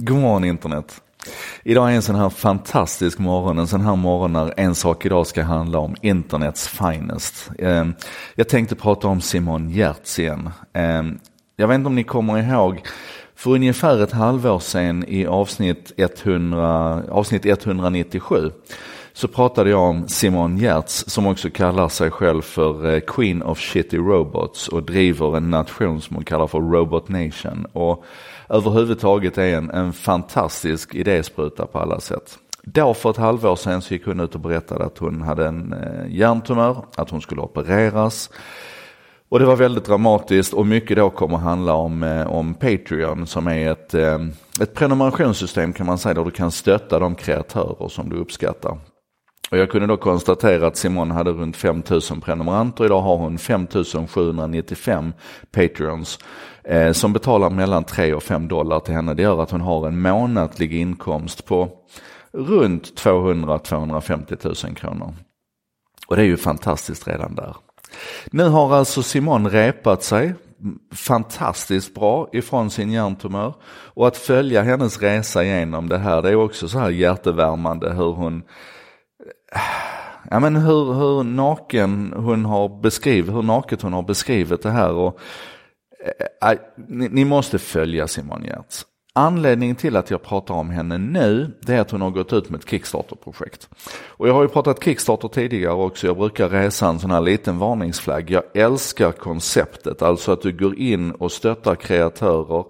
God morgon internet. Idag är en sån här fantastisk morgon, en sån här morgon när en sak idag ska handla om internets finest. Eh, jag tänkte prata om Simon Giertz igen. Eh, jag vet inte om ni kommer ihåg, för ungefär ett halvår sedan i avsnitt, 100, avsnitt 197 så pratade jag om Simon Giertz som också kallar sig själv för eh, Queen of Shitty Robots och driver en nation som hon kallar för Robot Nation. Och överhuvudtaget är en, en fantastisk idéspruta på alla sätt. Då för ett halvår sedan så gick hon ut och berättade att hon hade en eh, hjärntumör, att hon skulle opereras. Och det var väldigt dramatiskt och mycket då kommer handla om, eh, om Patreon som är ett, eh, ett prenumerationssystem kan man säga där du kan stötta de kreatörer som du uppskattar. Och jag kunde då konstatera att Simon hade runt 5000 prenumeranter. Idag har hon 5795 Patreons eh, som betalar mellan 3 och 5 dollar till henne. Det gör att hon har en månatlig inkomst på runt 200-250 000 kronor. Och det är ju fantastiskt redan där. Nu har alltså Simon repat sig fantastiskt bra ifrån sin hjärntumör. Och att följa hennes resa genom det här, det är också så här hjärtevärmande hur hon ja, men hur, hur naken hon har beskrivit, hur naket hon har beskrivit det här. Och, äh, ni, ni, måste följa Simon Giertz. Anledningen till att jag pratar om henne nu, det är att hon har gått ut med ett Kickstarter-projekt. Och jag har ju pratat Kickstarter tidigare också, jag brukar resa en sån här liten varningsflagg. Jag älskar konceptet, alltså att du går in och stöttar kreatörer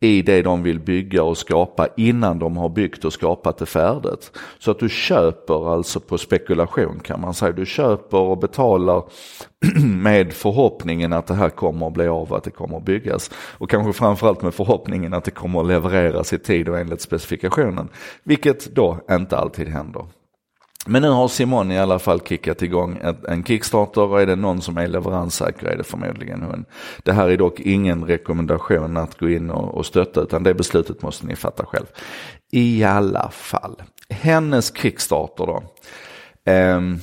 i det de vill bygga och skapa innan de har byggt och skapat det färdigt. Så att du köper alltså på spekulation kan man säga. Du köper och betalar med förhoppningen att det här kommer att bli av, att det kommer att byggas. Och kanske framförallt med förhoppningen att det kommer att levereras i tid och enligt specifikationen. Vilket då inte alltid händer. Men nu har Simon i alla fall kickat igång en Kickstarter och är det någon som är leveranssäker är det förmodligen hon. Det här är dock ingen rekommendation att gå in och, stötta utan det beslutet måste ni fatta själv. I alla fall, hennes Kickstarter då. Um,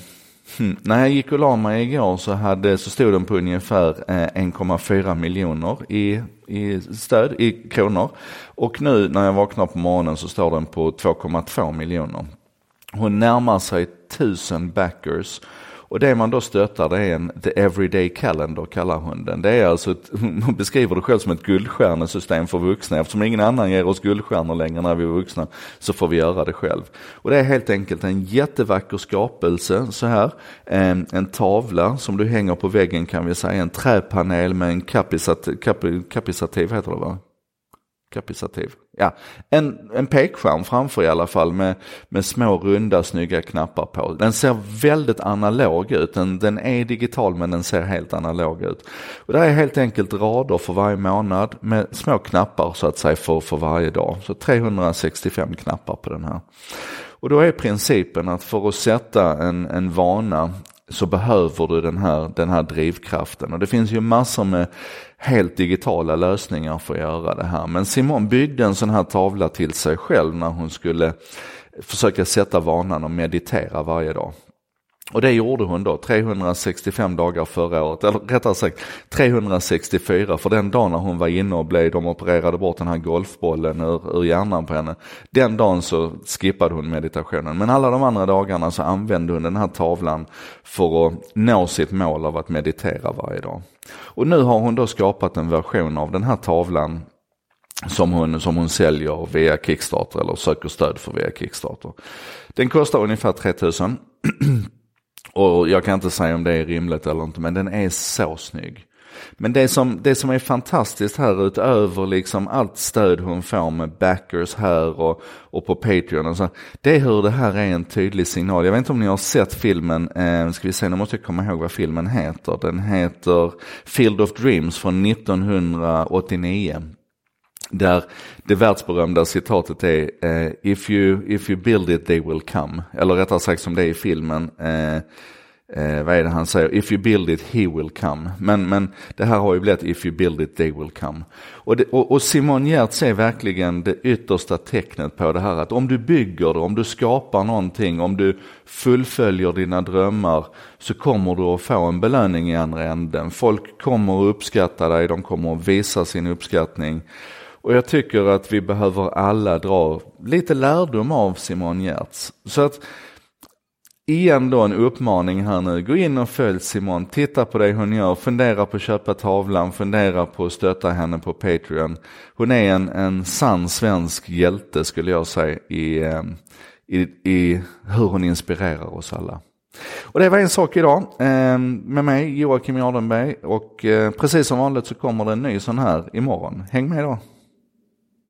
när jag gick och la mig igår så, hade, så stod den på ungefär eh, 1,4 miljoner i, i stöd, i kronor. Och nu när jag vaknar på morgonen så står den på 2,2 miljoner. Hon närmar sig tusen backers. Och det man då stöttar det är en The Everyday Calendar kallar hon den. Det är alltså, ett, hon beskriver det själv som ett guldstjärnesystem för vuxna. Eftersom ingen annan ger oss guldstjärnor längre när vi är vuxna så får vi göra det själv. Och det är helt enkelt en jättevacker skapelse så här. En, en tavla som du hänger på väggen kan vi säga. En träpanel med en kapisativ, kapisativ heter det va? Kapisativ. Ja, en, en pekskärm framför i alla fall med, med små runda snygga knappar på. Den ser väldigt analog ut. Den, den är digital men den ser helt analog ut. Och det är helt enkelt rader för varje månad med små knappar så att säga för, för varje dag. Så 365 knappar på den här. Och då är principen att för att sätta en, en vana så behöver du den här, den här drivkraften. Och det finns ju massor med helt digitala lösningar för att göra det här. Men Simon byggde en sån här tavla till sig själv när hon skulle försöka sätta vanan att meditera varje dag. Och det gjorde hon då 365 dagar förra året, eller rättare sagt 364 för den dagen när hon var inne och blev, de opererade bort den här golfbollen ur, ur hjärnan på henne. Den dagen så skippade hon meditationen. Men alla de andra dagarna så använde hon den här tavlan för att nå sitt mål av att meditera varje dag. Och nu har hon då skapat en version av den här tavlan som hon, som hon säljer via Kickstarter eller söker stöd för via Kickstarter. Den kostar ungefär 3000 och jag kan inte säga om det är rimligt eller inte, men den är så snygg. Men det som, det som är fantastiskt här utöver liksom allt stöd hon får med backers här och, och på Patreon och så, det är hur det här är en tydlig signal. Jag vet inte om ni har sett filmen, eh, ska vi se, nu måste jag komma ihåg vad filmen heter. Den heter Field of Dreams från 1989. Där det världsberömda citatet är eh, if, you, if you build it they will come. Eller rättare sagt som det är i filmen. Eh, eh, vad är det han säger? If you build it he will come. Men, men det här har ju blivit if you build it they will come. Och, det, och, och Simon Giertz är verkligen det yttersta tecknet på det här. Att om du bygger det, om du skapar någonting, om du fullföljer dina drömmar så kommer du att få en belöning i andra änden. Folk kommer att uppskatta dig, de kommer att visa sin uppskattning. Och jag tycker att vi behöver alla dra lite lärdom av Simon Giertz. Så att igen då en uppmaning här nu. Gå in och följ Simon, titta på det hon gör, fundera på att köpa tavlan, fundera på att stötta henne på Patreon. Hon är en, en sann svensk hjälte skulle jag säga i, ehm, i, i hur hon inspirerar oss alla. Och det var en sak idag eh, med mig Joakim Jardenberg och eh, precis som vanligt så kommer det en ny sån här imorgon. Häng med då!